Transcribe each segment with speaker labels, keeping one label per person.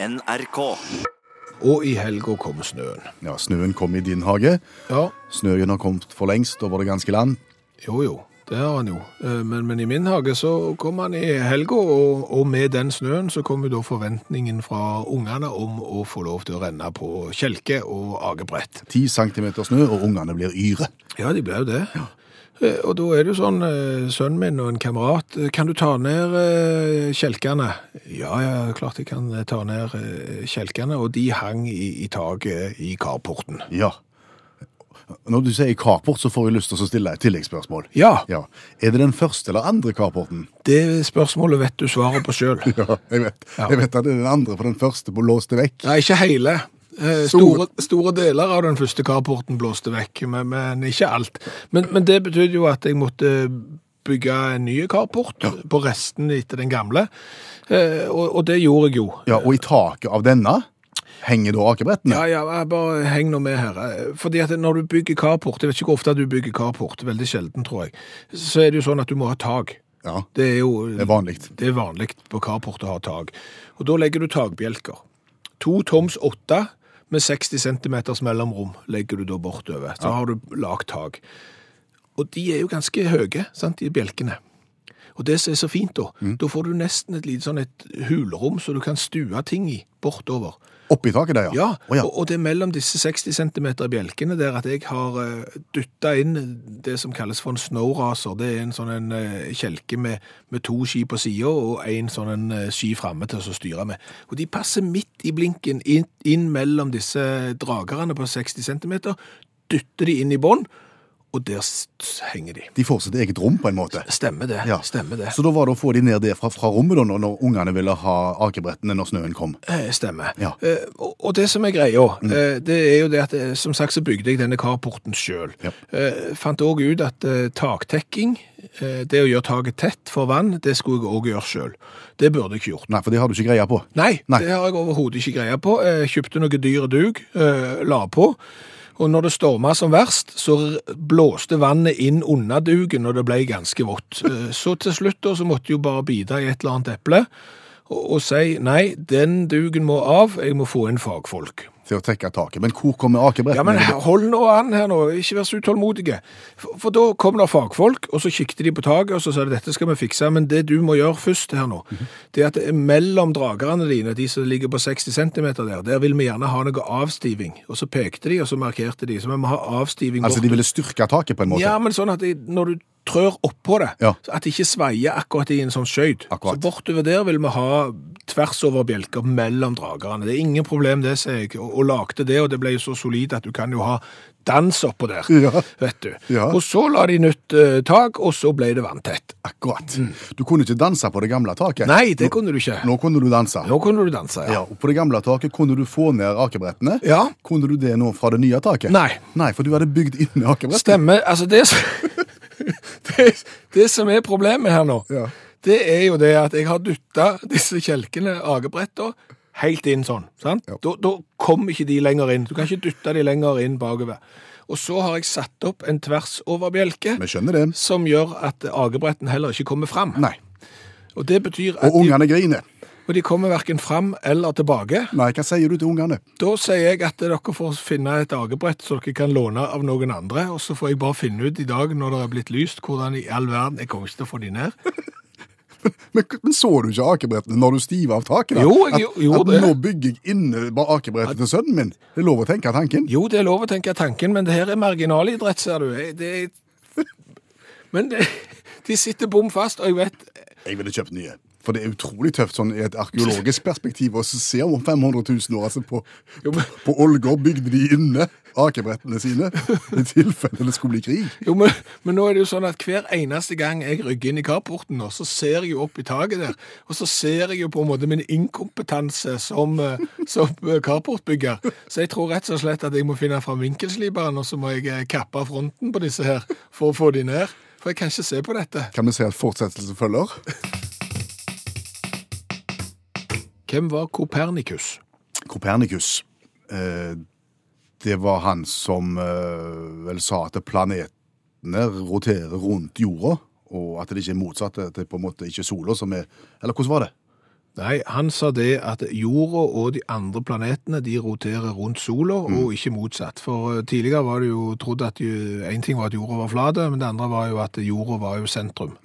Speaker 1: NRK.
Speaker 2: Og i helga kommer snøen.
Speaker 3: Ja, snøen kom i din hage.
Speaker 2: Ja,
Speaker 3: Snøen har kommet for lengst over det ganske land.
Speaker 2: jo jo, det har han jo. Eh, Men, men i min hage så kom han i helga, og, og med den snøen så kom jo da forventningen fra ungene om å få lov til å renne på kjelke og agebrett.
Speaker 3: Ti centimeter snø, og ungene blir yre.
Speaker 2: Ja, de ble jo det. Eh, Og da er det jo sånn, eh, sønnen min og en kamerat, eh, kan du ta ned eh, kjelkene? Ja, ja, klart jeg kan eh, ta ned eh, kjelkene, og de hang i, i taket i carporten.
Speaker 3: Ja. Når du sier carport, så får jeg lyst til å stille et tilleggsspørsmål.
Speaker 2: Ja,
Speaker 3: Ja. Er det den første eller andre carporten?
Speaker 2: det spørsmålet vet du svaret på sjøl.
Speaker 3: Ja, jeg vet.
Speaker 2: Ja.
Speaker 3: Jeg vet at det er den andre, for den første på låste vekk.
Speaker 2: Nei, ikke hele. Eh, Store, store deler av den første carporten blåste vekk, men, men ikke alt. Men, men det betydde jo at jeg måtte bygge en ny carport på resten etter den gamle, Eh, og, og det gjorde jeg jo.
Speaker 3: Ja, Og i taket av denne henger da akebrettene?
Speaker 2: Ja, ja, bare heng nå med her. Fordi at når du bygger carport, jeg vet ikke hvor ofte du bygger carport, veldig sjelden tror jeg, så er det jo sånn at du må ha tak.
Speaker 3: Ja,
Speaker 2: Det er jo
Speaker 3: det er vanlig.
Speaker 2: Det er vanlig på carport å ha tak. Og da legger du takbjelker. To toms åtte med 60 cm mellomrom legger du da bortover. Så har du lagt tak. Og de er jo ganske høye, sant, de bjelkene. Og det som er så fint da, da får du nesten et lite sånn et hulrom så du kan stue ting i bortover.
Speaker 3: Oppi taket der, ja.
Speaker 2: Ja,
Speaker 3: oh, ja.
Speaker 2: Og, og det er mellom disse 60 cm bjelkene der at jeg har uh, dytta inn det som kalles for en snowracer. Det er en sånn en uh, kjelke med, med to ski på sida og en sånn en uh, ski framme til å styre med. Og de passer midt i blinken inn, inn mellom disse dragerne på 60 cm, dytter de inn i bånn, og der henger de.
Speaker 3: De får sitt eget rom, på en måte.
Speaker 2: Stemmer det.
Speaker 3: Ja.
Speaker 2: Stemmer det.
Speaker 3: Så da var det å få de ned der fra, rommet da, når, ungene ville ha akebrettene når snøen kom.
Speaker 2: Eh, Stemmer.
Speaker 3: Ja.
Speaker 2: Eh, og, og det som er greia, eh, det er jo det at eh, som sagt så bygde jeg denne carporten sjøl.
Speaker 3: Ja.
Speaker 2: Eh, fant òg ut at eh, taktekking, eh, det å gjøre taket tett for vann, det skulle jeg òg gjøre sjøl. Det burde jeg ikke gjort.
Speaker 3: Nei, for det har du ikke greie på.
Speaker 2: Nei,
Speaker 3: Nei.
Speaker 2: det har jeg overhodet ikke greie på. Kjøpte noe dyr dug, eh, la på. Og når det storma som verst, så blåste vannet inn under dugen, og det ble ganske vått. Eh, Så til slutt da, så måtte jeg jo bare bite i et eller annet eple og, og si nei, den dugen må av, jeg må få inn fagfolk.
Speaker 3: Til å trekke taket. Men hvor kommer akebrettene?
Speaker 2: Ja, men hold nå an her nå, ikke vær så utålmodige. For, for da kom det fagfolk, og så kikket de på taket, og så sa de dette skal vi fikse, men det du må gjøre først her nå, det er at det er mellom dragerne dine, de som ligger på 60 cm der, der vil vi gjerne ha noe avstiving. Og så pekte de, og så markerte de, så vi må ha avstiving
Speaker 3: Altså,
Speaker 2: bort.
Speaker 3: de ville styrke taket på en måte?
Speaker 2: Ja, men sånn at de, når du trør oppå det,
Speaker 3: Ja.
Speaker 2: så at det ikke sveier akkurat i en sånn
Speaker 3: skøyt.
Speaker 2: Så bortover der vil vi ha tvers over bjelker mellom dragerne. Det er ingen problem det, sier jeg, og, og lagte det, og det ble jo så solid at du kan jo ha dans oppå der,
Speaker 3: Ja.
Speaker 2: vet du.
Speaker 3: Ja.
Speaker 2: Og så la de nytt uh, tak, og så ble det vanntett.
Speaker 3: Akkurat. Du kunne ikke danse på det gamle taket?
Speaker 2: Mm. Nei, det kunne du ikke.
Speaker 3: Nå kunne du danse.
Speaker 2: Nå kunne du danse,
Speaker 3: Ja,
Speaker 2: ja.
Speaker 3: og På det gamle taket kunne du få ned akebrettene.
Speaker 2: Ja.
Speaker 3: Kunne du det nå fra det nye taket?
Speaker 2: Nei.
Speaker 3: Nei, for du hadde bygd inn akebrettene.
Speaker 2: Stemmer. Altså, det, det, det som er problemet her nå,
Speaker 3: Ja.
Speaker 2: det er jo det at jeg har dytta disse kjelkene, agebretta, helt inn sånn. sant?
Speaker 3: Ja.
Speaker 2: Da, da kommer ikke de lenger inn. Du kan ikke dytte de lenger inn bakover. Og så har jeg satt opp en tvers over
Speaker 3: Vi skjønner det.
Speaker 2: som gjør at agebretten heller ikke kommer fram.
Speaker 3: Nei.
Speaker 2: Og det betyr at
Speaker 3: Og ungene griner.
Speaker 2: Og de kommer hverken fram eller tilbake.
Speaker 3: Nei, hva sier du til ungene?
Speaker 2: Da sier jeg at dere får finne et agebrett så dere kan låne av noen andre, og så får jeg bare finne ut i dag når det er blitt lyst, hvordan i all verden Jeg kommer ikke til å få de ned.
Speaker 3: Men, men så du ikke akebrettene når du stiva av taket? da?
Speaker 2: Jo,
Speaker 3: at,
Speaker 2: gjorde
Speaker 3: at
Speaker 2: det.
Speaker 3: nå bygger jeg inne bare akebrettet til sønnen min. Det er lov å tenke tanken.
Speaker 2: Jo, det er lov å tenke tanken, men det her er marginalidrett, ser du. Det er... Men det, de sitter bom fast, og jeg vet
Speaker 3: Jeg ville kjøpt nye. For det er utrolig tøft sånn i et arkeologisk perspektiv å se om 500 000 år. Altså på,
Speaker 2: Jo, men-
Speaker 3: på Ålgård bygde de inne akebrettene sine i tilfelle det skulle bli krig.
Speaker 2: Jo, men, men nå er det jo sånn at hver eneste gang jeg rygger inn i carporten så ser jeg jo opp i taket der, og så ser jeg jo på en måte min inkompetanse som, eh, som eh, carportbygger. Så jeg tror rett og slett at jeg må finne fram vinkelsliperen, og så må jeg eh, kappe fronten på disse her for å få de ned. For jeg kan ikke se på dette.
Speaker 3: Kan vi se at fortsettelse følger?
Speaker 2: Hvem var Kopernikus?
Speaker 3: Kopernikus. Eh, det var han som eh, vel sa at planetene roterer rundt jorda, og at det ikke er motsatt, at det er på en måte ikke sola som er Eller hvordan var det?
Speaker 2: Nei, han sa det at jorda og de andre planetene de roterer rundt sola, og ikke motsatt. For eh, tidligere var det jo trodd at én en ting var at jorda var flat, men det andre var jo at jorda var jo sentrum.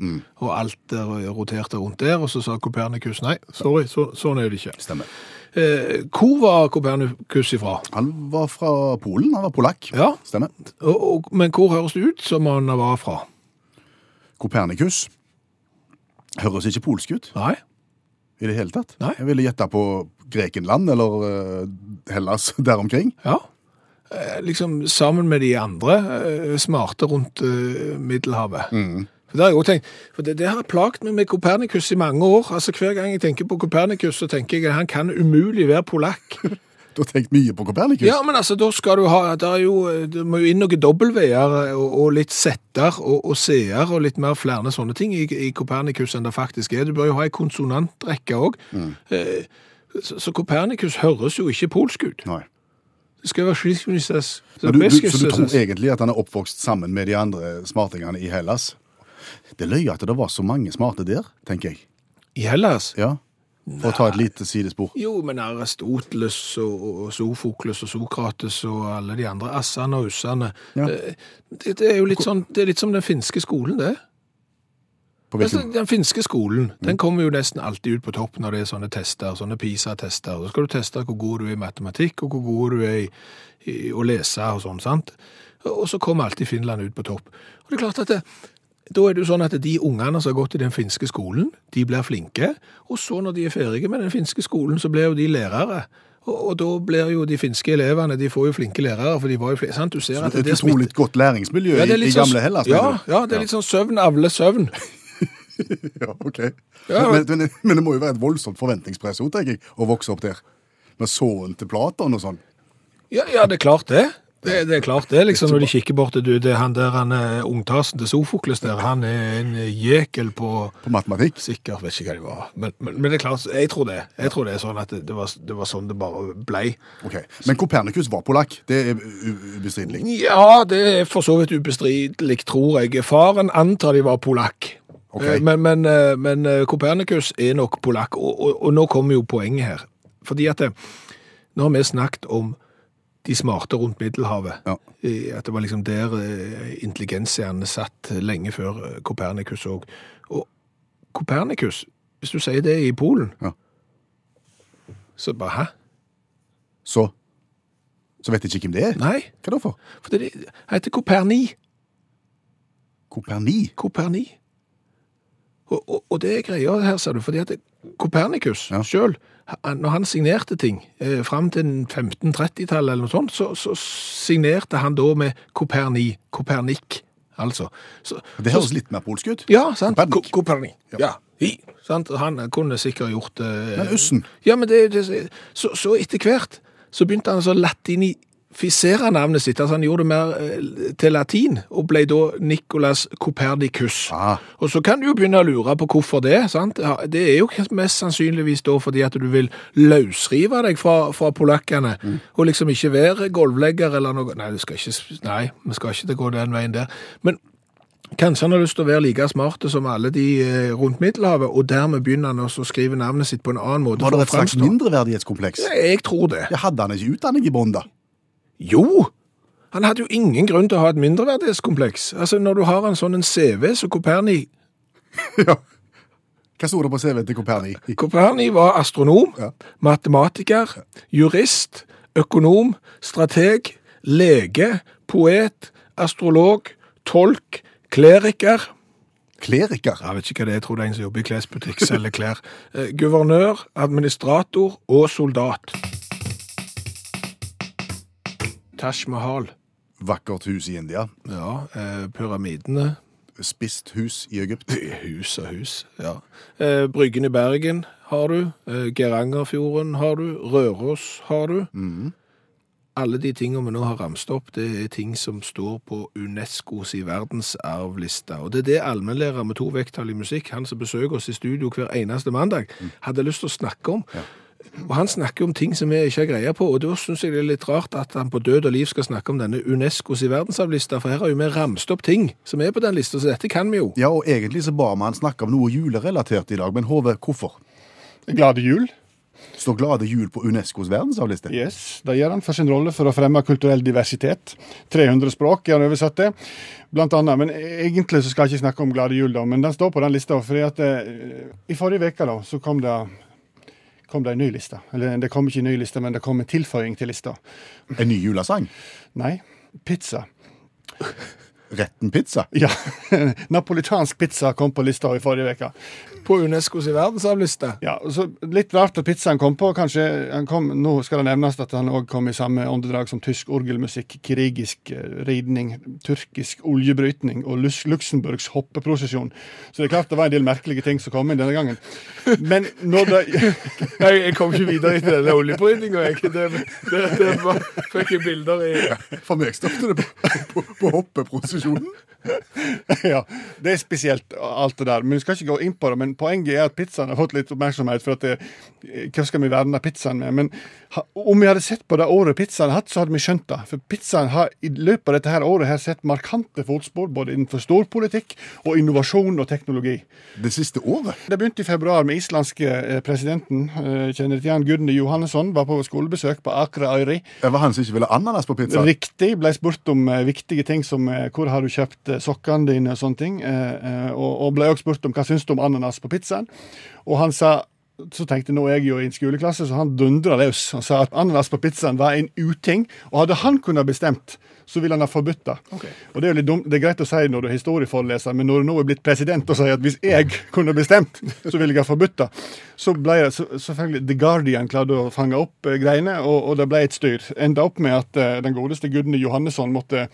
Speaker 2: Og alt eh, roterte rundt der, og så sa Kopernikus nei, sorry, så, sånn er det ikke.
Speaker 3: Stemmer.
Speaker 2: Eh, hvor var Kopernikus ifra?
Speaker 3: Han var fra Polen, han var polakk.
Speaker 2: Ja.
Speaker 3: Stemmer.
Speaker 2: Og, og, men hvor høres det ut som han var fra?
Speaker 3: Kopernikus høres ikke polsk ut
Speaker 2: Nei?
Speaker 3: I det hele tatt.
Speaker 2: Nei.
Speaker 3: Jeg ville gjette på Grekenland eller uh, Hellas der omkring.
Speaker 2: Ja. Eh, liksom sammen med de andre eh, smarte rundt eh, Middelhavet. For det har jeg også tenkt, for det, det har plaget meg med Kopernikus i mange år. Altså Hver gang jeg tenker på Kopernikus, så tenker jeg at han kan umulig være polakk.
Speaker 3: Du har tenkt mye på Kopernikus.
Speaker 2: Ja, men altså, da skal du ha Det, er jo, det må jo inn noen dobbeltveier og, og litt setter og, og seer og litt mer flere sånne ting i, i Kopernikus enn det faktisk er. Du bør jo ha ei konsonantrekke òg. Eh, så, så Kopernikus høres jo ikke polsk ut.
Speaker 3: Nei.
Speaker 2: Det skal være
Speaker 3: du, du, så du tror egentlig at han er oppvokst sammen med de andre smartingene i Hellas? Det løy at det var så mange smarte der, tenker jeg.
Speaker 2: I Hellas?
Speaker 3: Ja. For å ta et lite sidespor.
Speaker 2: Jo, men Aristoteles og, og Sofokles og Sokrates og alle de andre assene og ussene
Speaker 3: Ja.
Speaker 2: eh, det, det er jo litt sånn Det er litt som den finske skolen, det. Altså, den finske skolen den kommer jo nesten alltid ut på topp når det er sånne tester, sånne PISA-tester. Så skal du teste hvor god du er i matematikk, og hvor god du er i, i å lese og sånn, sant? Og så kommer alltid Finland ut på topp. Og det er klart at det, da er det jo sånn at de ungene som har gått i den finske skolen, de blir flinke, og så når de er ferdige med den finske skolen, så blir jo de lærere. Og, og da blir jo de finske elevene, de får jo flinke lærere, for de var jo flinke, sant? Du ser at
Speaker 3: et
Speaker 2: det
Speaker 3: utrolig godt læringsmiljø
Speaker 2: Ja, er
Speaker 3: i,
Speaker 2: sånn-
Speaker 3: gamle Hellas.
Speaker 2: Ja, ja, det er litt sånn søvn avle søvn.
Speaker 3: Ja, ok.
Speaker 2: Ja,
Speaker 3: men, men, men det må jo være et voldsomt forventningspress også, tenker jeg, å vokse opp der. Med sønnen til Platon og sånn.
Speaker 2: Ja, ja, det er klart det. Det, det er klart det, liksom, når de kikker bort du, det er han der, han er ungtasen til Sofokles der, han er en jekel på
Speaker 3: På matematikk.
Speaker 2: Sikkert, vet ikke hva de var. Men, men, men det er klart, jeg tror det. Jeg tror det er sånn at det, det, var, det var sånn det bare blei.
Speaker 3: Ok, Men Kopernikus var polakk. Det er ubestridelig.
Speaker 2: Ja, det er for så vidt ubestridelig, tror jeg. Faren antar de var polakk.
Speaker 3: Ok.
Speaker 2: Eh, Men, men, eh, men eh, Kopernikus er nok polakk, og, og, og nå kommer jo poenget her. Fordi at det, nå har vi snakket om de smarte rundt Middelhavet.
Speaker 3: Ja.
Speaker 2: Eh, At det var liksom der eh, satt lenge før eh, Kopernikus òg. Og Kopernikus, hvis du sier det i Polen,
Speaker 3: Ja.
Speaker 2: så bare hæ?
Speaker 3: Så Så vet jeg ikke hvem det er.
Speaker 2: Nei,
Speaker 3: Hva da for?
Speaker 2: for det heter Koperni.
Speaker 3: Koperni?
Speaker 2: Koperni. Og, og, og det er greia her, sa du, fordi at Kopernikus
Speaker 3: Ja.
Speaker 2: selv, når han signerte ting eh, frem til 1530-tallet eller noe sånt, så, så signerte han da med Koperni, Kopernik, altså. Så,
Speaker 3: Det høres litt mer polsk ut.
Speaker 2: Ja, sant?
Speaker 3: Kopernik.
Speaker 2: Ko- Koperni.
Speaker 3: Ja.
Speaker 2: Ja. Hi. Sant? Han kunne sikkert gjort det.
Speaker 3: Men ussen?
Speaker 2: Ja, men det, det så, så etter hvert så begynte han altså å latinifisere navnet sitt. Altså han gjorde det mer eh, til latin, og ble da Nicolas Copernicus.
Speaker 3: Ah.
Speaker 2: Og så kan du jo begynne å lure på hvorfor det. sant? Ja, Det er jo mest sannsynligvis da fordi at du vil løsrive deg fra, fra polakkene, og liksom ikke være gulvlegger eller noe. Nei, du skal ikke, nei, vi skal ikke gå den veien der. Men Kanskje han har lyst til å være like smarte som alle de eh, rundt Middelhavet, og dermed begynner han å skrive navnet sitt på en annen måte.
Speaker 3: Var det et slags mindreverdighetskompleks?
Speaker 2: Jeg tror det.
Speaker 3: Jeg hadde han ikke utdanning i bånn, da?
Speaker 2: Jo! Han hadde jo ingen grunn til å ha et mindreverdighetskompleks. Altså, Når du har en sånn en CV som Koperni
Speaker 3: ja. Hva sto det på CV til Koperni?
Speaker 2: Koperni var astronom,
Speaker 3: Ja.
Speaker 2: matematiker, jurist, økonom, strateg, lege, poet, astrolog, tolk, kleriker
Speaker 3: Kleriker?
Speaker 2: Jeg vet ikke hva det er, jeg tror det er en som jobber i klesbutikk, selger klær. Eh, Guvernør, administrator og soldat. Taj Mahal.
Speaker 3: Vakkert hus i India.
Speaker 2: Ja, eh, pyramidene.
Speaker 3: Spist hus i Egypt.
Speaker 2: Hus og hus, ja. Eh, Bryggen i Bergen har du. Eh, Gerangerfjorden har du. Røros har du. Alle de tingene vi nå har ramst opp, det er ting som står på Unescos i verdensarvlista. Og det er det allmennlærer med to vekttall i musikk, han som besøker oss i studio hver eneste mandag, hadde lyst til å snakke om. Og han snakker om ting som vi ikke har greie på, og da synes jeg det er litt rart at han på død og liv skal snakke om denne Unescos i verdensarvlista, for her har jo vi ramst opp ting som er på den lista, så dette kan vi jo.
Speaker 3: Ja, og egentlig så ba vi han snakke om noe julerelatert i dag, men Hove, hvorfor?
Speaker 1: Glade jul.
Speaker 3: Står Glade jul på Unescos verdensarvliste?
Speaker 1: Yes, Det gjør han for sin rolle for å fremme kulturell diversitet. 300 språk er han oversatt til, blant annet. Men egentlig så skal jeg ikke snakke om Glade jul, da, men den står på den lista. fordi at eh, I forrige uke da, så kom det, kom det en ny liste. Eller det kom ikke en ny liste, men det kom en tilføying til lista.
Speaker 3: En ny julesang?
Speaker 1: Nei, pizza.
Speaker 3: Retten pizza?
Speaker 1: Ja. Napolitansk pizza kom på lista i forrige uke.
Speaker 2: På Unescos verdensarvliste.
Speaker 1: Ja, så Litt rart at pizzaen kom på. kanskje han kom, Nå skal det nevnes at han òg kom i samme åndedrag som tysk orgelmusikk, krigisk eh, ridning, turkisk oljebrytning og Lux Luxemburgs hoppeprosesjon. Så det er klart det var en del merkelige ting som kom inn denne gangen. Men når det
Speaker 2: Nei, jeg kom ikke videre etter denne oljebrytninga. Det, det, det var, fikk jeg bilder i
Speaker 3: For meg stoppet det på, på, på mesmo.
Speaker 1: ja, det er spesielt, alt det der. Men Vi skal ikke gå inn på det. Men poenget er at pizzaen har fått litt oppmerksomhet. for at det, Hva skal vi verne pizzaen med? Men ha, om vi hadde sett på det året pizzaen har hatt, så hadde vi skjønt det. For pizzaen har i løpet av dette her året her sett markante fotspor både innenfor storpolitikk og innovasjon og teknologi.
Speaker 3: Det siste året?
Speaker 1: Det begynte i februar med islandske eh, presidenten, eh, kjenner til han, Gudny Johannesson, var på skolebesøk på Akre Øyri.
Speaker 3: Det var han som ikke ville ananas på pizza?
Speaker 1: Riktig. Ble spurt om eh, viktige ting som hvor har du kjøpt sokkene dine og sånne ting. Eh, eh, og, og ble også spurt om hva syns du om ananas på pizzaen. Og han sa så tenkte nå er jeg jo i en skoleklasse, så han dundra løs og sa at ananas på pizzaen var en uting. Og hadde han kunnet bestemt, så ville han ha forbudt det.
Speaker 2: Okay.
Speaker 1: Og det er jo litt dumt, det er greit å si når du er historieforeleser, men når du nå er blitt president og sier at hvis jeg kunne bestemt, så ville jeg ha forbudt det, så ble det selvfølgelig The Guardian klarte å fange opp eh, greiene, og, og det ble et styr. Enda opp med at eh, den godeste Gudny Johannesson måtte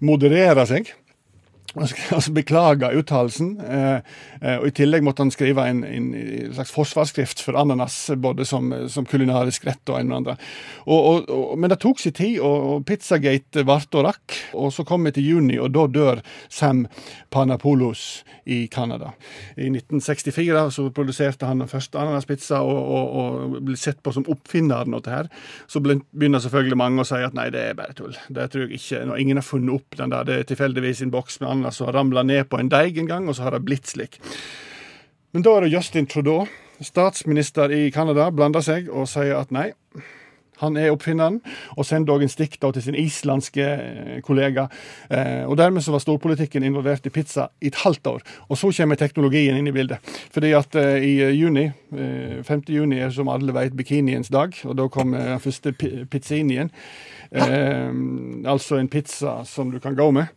Speaker 1: moderere seg. Altså beklaga uttalelsen. Eh, eh, og I tillegg måtte han skrive en, en, slags forsvarsskrift for ananas, både som, som kulinarisk rett og en og andre. Og, og, og, men det tok sin tid, og, Pizzagate varte og rakk. Og så kom vi til juni, og da dør Sam Panapolos i Canada. I 1964 så produserte han den første ananaspizza og, og, ble sett på som oppfinneren av dette. Så begynner selvfølgelig mange å si at nei, det er bare tull. Det tror jeg ikke. Når ingen har funnet opp den der, det er tilfeldigvis en boks med ananas som har ramla ned på en deig en gang, og så har det blitt slik. Men da er det Justin Trudeau, statsminister i Canada, blander seg og sier at nei. Han er oppfinneren, og sender òg en stikk til sin islandske eh, kollega. Eh, og Dermed så var storpolitikken involvert i pizza i et halvt år. Og så kommer teknologien inn i bildet. Fordi at eh, i juni, eh, 5. juni er som alle vet bikiniens dag, og da kom eh, den første pi pizzinien. Eh, altså en pizza som du kan gå med.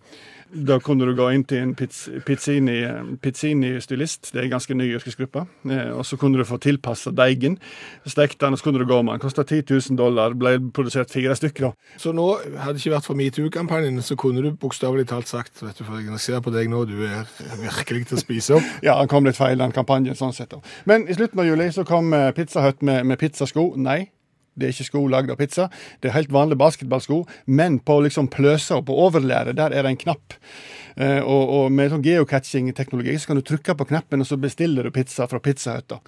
Speaker 1: Da kunne du gå inn til en pizz, pizzini, pizzini-stylist, det er en ganske ny yrkesgruppe, eh, og så kunne du få tilpassa deigen. Stekte den, og så kunne du gå med den. Kosta 10 000 dollar, ble produsert fire stykker. da.
Speaker 2: Så nå, hadde det ikke vært for metoo-kampanjen, så kunne du bokstavelig talt sagt vet du, for Jeg ser på deg nå, du er virkelig til å spise opp.
Speaker 1: Ja, han kom litt feil, den kampanjen. sånn sett. da. Men i slutten av juli så kom eh, Pizza Hut med, med pizzasko. Nei, det er ikke sko lagd av pizza. Det er helt vanlige basketballsko, men på liksom pløsa og på overlæret, der er det en knapp. Eh, og, og med sånn geocaching-teknologi så kan du trykke på knappen, og så bestiller du pizza fra Pizza Hut. da.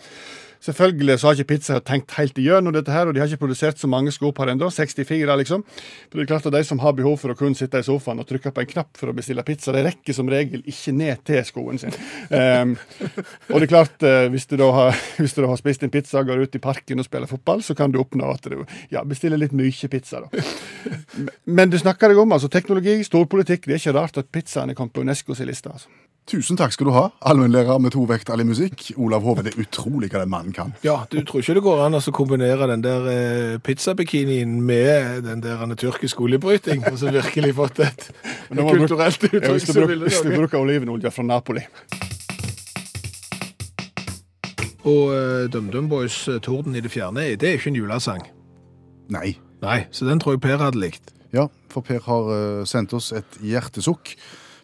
Speaker 1: Selvfølgelig så har ikke Pizza tenkt helt igjennom dette, her, og de har ikke produsert så mange sko per ennå. 64, liksom. For det er klart at De som har behov for å kunne sitte i sofaen og trykke på en knapp for å bestille pizza, de rekker som regel ikke ned til skoen sin. Um, og det er klart, eh, hvis du, har, hvis du da har spist en pizza og går ut i parken og spiller fotball, så kan du oppnå at du ja, bestiller litt mye pizza. da. Men du snakker deg om altså teknologi, storpolitikk. Det er ikke rart at pizzaen er kommet på Unescos liste. altså.
Speaker 3: Tusen takk skal du ha, allmennlærer med to vekttall i musikk. Olav Hove, det er utrolig hva den mannen kan.
Speaker 2: Ja, du tror ikke det går an å kombinere den der eh, pizzabikinien med den der en tyrkisk oljebryting, og så virkelig fått et, kulturelt uttrykk
Speaker 1: hvis, du
Speaker 2: som
Speaker 1: bruk,
Speaker 2: ville
Speaker 1: hvis du bruker olivenolje fra Napoli.
Speaker 2: Og uh, DumDum Boys eh, Torden i det fjerne, det er ikke en julesang.
Speaker 3: Nei.
Speaker 2: Nei, så den tror jeg Per hadde likt.
Speaker 3: Ja, for Per har eh, sendt oss et hjertesukk.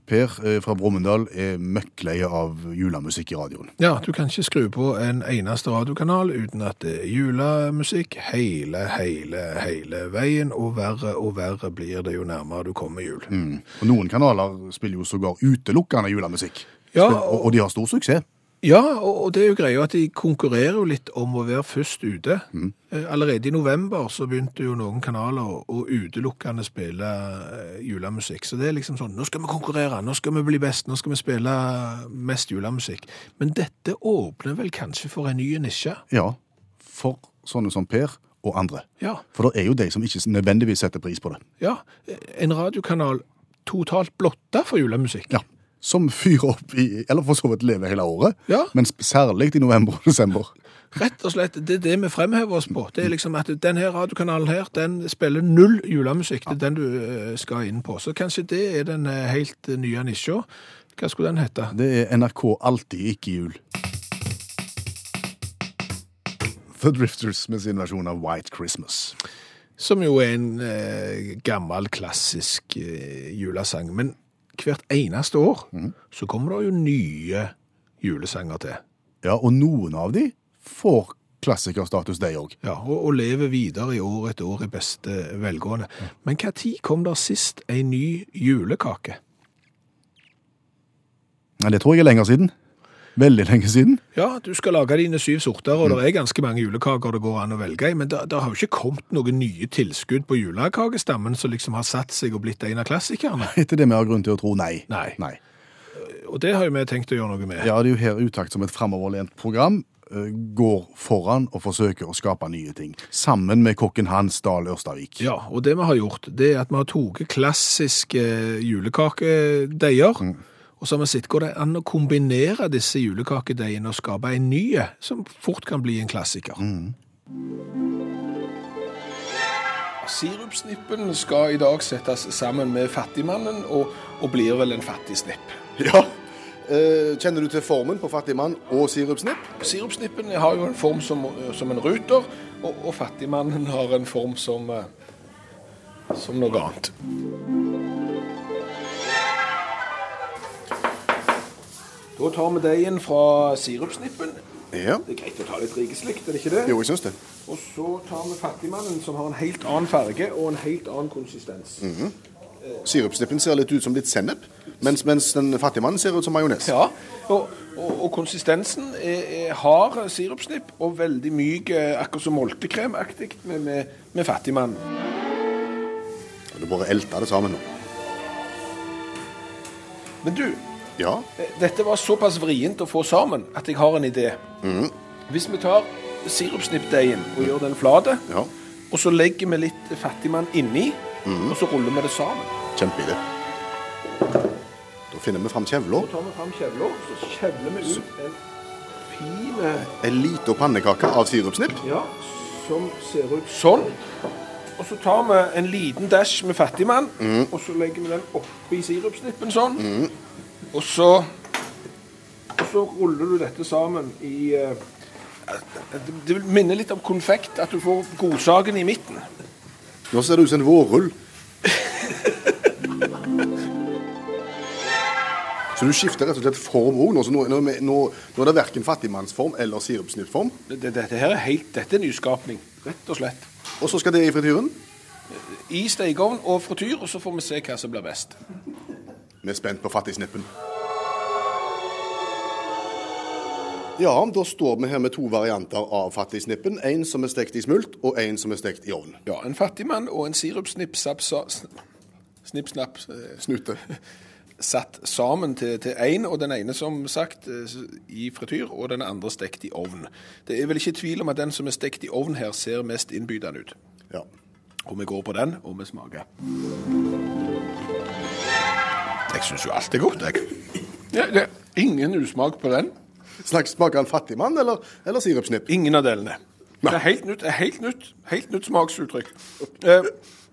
Speaker 3: Per eh, fra Brumunddal er møkkleie av julemusikk i radioen.
Speaker 2: Ja, du kan ikke skru på en eneste radiokanal uten at det er julemusikk hele, hele, hele veien, og verre og verre blir det jo nærmere du kommer jul.
Speaker 3: Mm. Og Noen kanaler spiller jo sågar utelukkende julemusikk.
Speaker 2: Ja,
Speaker 3: og, og de har stor suksess.
Speaker 2: Ja, og det er jo greia at de konkurrerer jo litt om å være først ute. Mm. Allerede i november så begynte jo noen kanaler å, utelukkende spille eh, julemusikk. Så det er liksom sånn, nå skal vi konkurrere, nå skal vi bli best, nå skal vi spille mest julemusikk. Men dette åpner vel kanskje for en ny nisje?
Speaker 3: Ja, for sånne som Per og andre.
Speaker 2: Ja,
Speaker 3: For det er jo de som ikke nødvendigvis setter pris på det.
Speaker 2: ja. En radiokanal totalt blotta for julemusikk.
Speaker 3: Ja. Som fyrer opp i, eller for så vidt lever hele året,
Speaker 2: Ja.
Speaker 3: men særlig i november og desember.
Speaker 2: Rett og slett, det er det vi fremhever oss på. Det er liksom at denne radiokanalen her, den spiller null julemusikk. Det er den du eh, skal inn på. Så kanskje det er den eh, helt eh, nye nisja. Hva skulle den hete?
Speaker 3: Det er NRK alltid ikke jul. The Drifters med sin versjon av White Christmas.
Speaker 2: Som jo er en eh, gammel, klassisk eh, julesang. Men hvert eneste år så kommer det jo nye julesanger til.
Speaker 3: Ja, og noen av de får klassikerstatus, de òg.
Speaker 2: Ja, og, og lever videre i år etter år i beste velgående. Men hva tid kom der sist en ny julekake?
Speaker 3: Nei, Det tror jeg er lenger siden. Veldig lenge siden.
Speaker 2: Ja, du skal lage dine syv sorter, og det er ganske mange julekaker det går an å velge i, men det, det har jo ikke kommet noen nye tilskudd på julekakestammen som liksom har satt seg og blitt en av klassikerne.
Speaker 3: Etter det vi har grunn til å tro nei.
Speaker 2: Nei.
Speaker 3: nei.
Speaker 2: Og det har jo vi tenkt å gjøre noe med.
Speaker 3: Ja, det er jo her Utakt som et framoverlent program eh, går foran og forsøker å skape nye ting. Sammen med kokken Hans Dahl Ørstavik.
Speaker 2: Ja, og det vi har gjort, det er at vi har tatt klassiske julekakedeier, og så har vi sett går det an å kombinere disse julekakedeigene og skape en ny, som fort kan bli en klassiker. Sirupsnippen skal i dag settes sammen med fattigmannen, og, og blir vel en fattig snipp.
Speaker 3: Ja. Eh, kjenner du til formen på fattigmann og sirupsnipp?
Speaker 2: Sirupsnippen har jo en form som, som en ruter, og, og fattigmannen har en form som, eh, som noe annet. Da tar vi deigen fra sirupsnippen.
Speaker 3: Ja.
Speaker 2: Det er greit å ta litt rikeslikt, er det ikke det?
Speaker 3: Jo, jeg syns det.
Speaker 2: Og så tar vi fattigmannen, som har en helt annen farge og en helt annen konsistens.
Speaker 3: Sirupsnippen ser litt ut som litt sennep, mens, mens den fattigmannen ser ut som majones.
Speaker 2: Ja, og, og, og konsistensen er, er hard sirupsnipp og veldig myk, eh, akkurat som moltekremaktig med, med, med fattigmannen.
Speaker 3: Du bare elter det sammen nå.
Speaker 2: Men du,
Speaker 3: Ja.
Speaker 2: eh, dette var såpass vrient å få sammen at jeg har en idé. Hvis vi tar sirupsnippdeigen og gjør den flat,
Speaker 3: ja.
Speaker 2: og så legger vi litt fattigmann inni, og så ruller vi det sammen.
Speaker 3: Kjempeidé. Da finner vi fram kjevla.
Speaker 2: Så tar vi fram kjevla, så kjevler vi ut en fin eh,
Speaker 3: En liten pannekake av sirupsnipp.
Speaker 2: Ja, som ser ut sånn. Og så tar vi en liten dash med fattigmann, og så legger vi den oppi sirupsnippen sånn. Og så Og så ruller du dette sammen i eh, det, minner litt om konfekt, at du får godsaken i midten.
Speaker 3: Nå ser det ut som en vårrull. Så du skifter rett og slett form òg nå? Nå, nå, nå, er det verken fattigmannsform eller sirupsnittform?
Speaker 2: Det- det- Dette her er helt, dette er nyskapning, rett og slett.
Speaker 3: Og så skal det i frityren.
Speaker 2: I stekeovn og frityr, og så får vi se hva som blir best.
Speaker 3: Vi er spent på fattigsnippen. Ja, da står vi her med to varianter av fattigsnippen. En som er stekt i smult, og en som er stekt i ovn.
Speaker 2: Ja, en fattigmann og en sirupsnipp-sapp Snipp-snapp
Speaker 3: Snute.
Speaker 2: satt sammen til, én, en, og den ene som sagt eh, i frityr, og den andre stekt i ovn. Det er vel ikke tvil om at den som er stekt i ovn her, ser mest innbydende ut.
Speaker 3: Ja.
Speaker 2: Og vi går på den, og vi smaker. Jeg syns jo alt er godt, jeg. Ja, det er ingen usmak på den.
Speaker 3: Snakk, smaker han fattigmann eller, eller sirupsnipp?
Speaker 2: Ingen av delene. Det er helt nytt, helt nytt, helt nytt smaksuttrykk. Eh,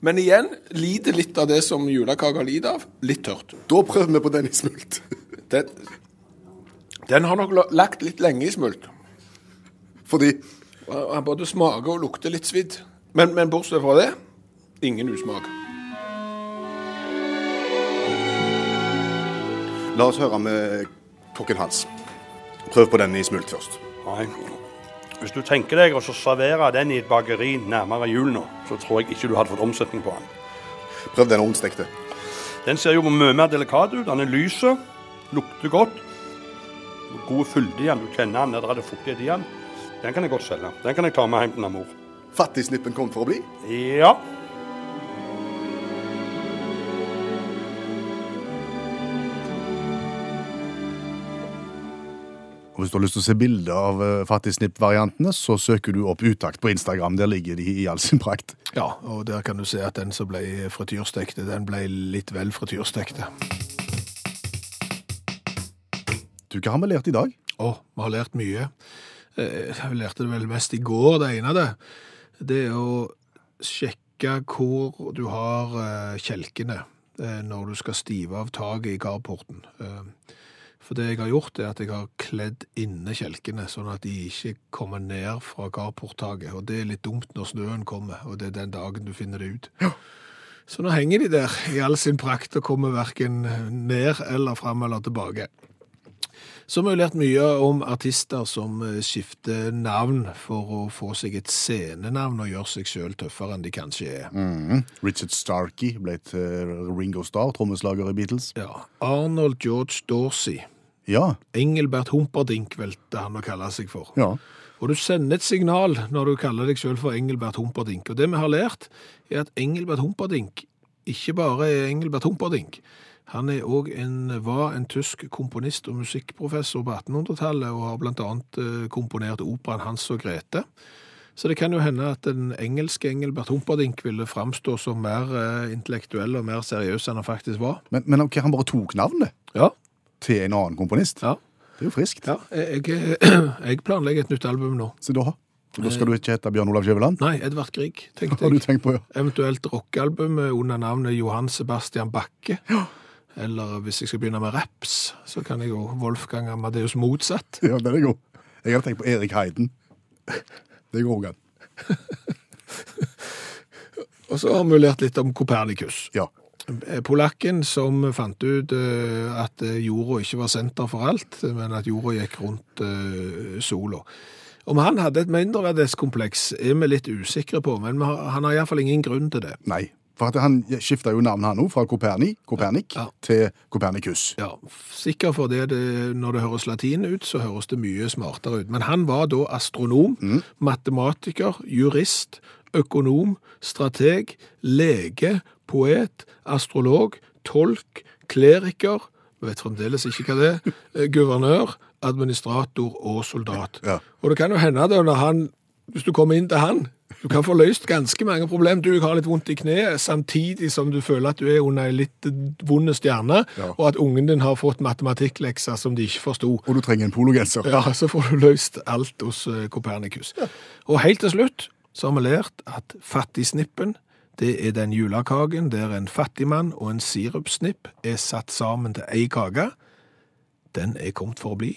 Speaker 2: men igjen lider litt av det som julekaker lider av. Litt tørt.
Speaker 3: Da prøver vi på den i smult.
Speaker 2: Den, den har nok lagt litt lenge i smult.
Speaker 3: Fordi
Speaker 2: Han både smaker og lukter litt svidd. Men, men bortsett fra det, ingen usmak.
Speaker 3: La oss høre med kokken Hans. Prøv på den i smult først.
Speaker 4: Nei. Hvis du tenker deg å så servere den i et bakeri nærmere jul nå, så tror jeg ikke du hadde fått omsetning på den.
Speaker 3: Prøv den ovnstekte.
Speaker 4: Den ser jo mye mer delikat ut. Den er lys, lukter godt. god fylde i den. Du kjenner den, der er det fuktighet i den. Den kan jeg godt selge. Den kan jeg ta med hjem til mor.
Speaker 3: Fattigsnippen kom for å bli.
Speaker 4: Ja.
Speaker 3: Og Hvis du har lyst til å se bilder av eh, fattigsnipp-variantene, så søker du opp Utakt på Instagram. Der ligger de i all sin prakt.
Speaker 2: Ja, og der kan du se at den som ble frityrstekte, den ble litt vel frityrstekte.
Speaker 3: Du, hva har vi lært i dag?
Speaker 2: Å, vi har lært mye. Vi Jeg lærte det vel mest i går, det ene det. Det er å sjekke hvor du har eh, kjelkene eh, når du skal stive av taket i carporten. Eh, For det jeg har gjort, er at jeg har kledd inne kjelkene, sånn at de ikke kommer ned fra carporttaket. Og det er litt dumt når snøen kommer, og det er den dagen du finner det ut. Så nå henger de der i all sin prakt og kommer hverken ned eller fram eller tilbake. Så vi har lært mye om artister som eh, skifter navn for å få seg et scenenavn og gjøre seg sjøl tøffere enn de kanskje er.
Speaker 3: Mm. Richard Starkey ble til Ringo Starr, trommeslager i Beatles.
Speaker 2: Ja. Arnold George Dorsey.
Speaker 3: Ja.
Speaker 2: Engelbert Humperdinck velte han å kalle seg for.
Speaker 3: ja.
Speaker 2: Og du sender et signal når du kaller deg sjøl for Engelbert Humperdinck. Og det vi har lært, er at Engelbert Humperdinck ikke bare er Engelbert Humperdinck. Han er òg en, var en tysk komponist og musikkprofessor på 1800-tallet, og har annet eh, komponert operaen Hans og Grete. Så det kan jo hende at den engelske Engelbert Humperdinck ville framstå som mer eh, intellektuell og mer seriøs enn han faktisk var.
Speaker 3: Men, men ok, han bare tok navnet
Speaker 2: Ja,
Speaker 3: til en annen komponist.
Speaker 2: ja.
Speaker 3: Det er jo friskt.
Speaker 2: ja jeg, jeg planlegger et nytt album nå.
Speaker 3: Så da, da skal du ikke hete Bjørn Olav Skjæveland?
Speaker 2: Nei, Edvard Grieg, tenkte
Speaker 3: Har du tenkt på, ja.
Speaker 2: Eventuelt rockealbum under navnet Johan Sebastian Bakke. Eller hvis jeg skal begynne med raps, så kan jeg jo Wolfgang Amadeus Motsatt.
Speaker 3: Ja, den er god. Jeg hadde tenkt på Erik Heiden. Det går òg an.
Speaker 2: Og så har vi lært litt om Kopernikus.
Speaker 3: Ja.
Speaker 2: Eh, Polakken som fant ut eh, at eh, jorda ikke var senter for alt, men at jorda gikk rundt sola. Om han hadde et mindreverdighetskompleks er vi litt usikre på, men han har iallfall ingen grunn til det.
Speaker 3: Nei. For han skifta jo navn han òg, fra Koperni, Kopernik
Speaker 2: Ja.
Speaker 3: til Kopernikus.
Speaker 2: Ja, sikkert fordi det, når det høres latin ut, så høres det mye smartere ut. Men han var da astronom, matematiker, jurist, økonom, strateg, lege, poet, astrolog, tolk, kleriker, vi vet fremdeles ikke hva det er, eh, guvernør, administrator og soldat.
Speaker 3: Ja.
Speaker 2: Og det kan jo hende da når han, hvis du kommer inn til han, du kan få løst ganske mange problemer. Du har litt vondt i kneet, samtidig som du føler at du er under en litt vond stjerne,
Speaker 3: Ja.
Speaker 2: og at ungen din har fått matematikklekser som de ikke forsto.
Speaker 3: Og du trenger en pologenser.
Speaker 2: Ja, så får du løst alt hos eh, Kopernikus. Og helt til slutt så har vi lært at fattigsnippen, det er den julekaken der en fattigmann og en sirupsnipp er satt sammen til ei kake. Den er kommet for å bli.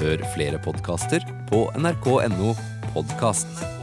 Speaker 5: Hør flere podkaster på nrk.no podkast.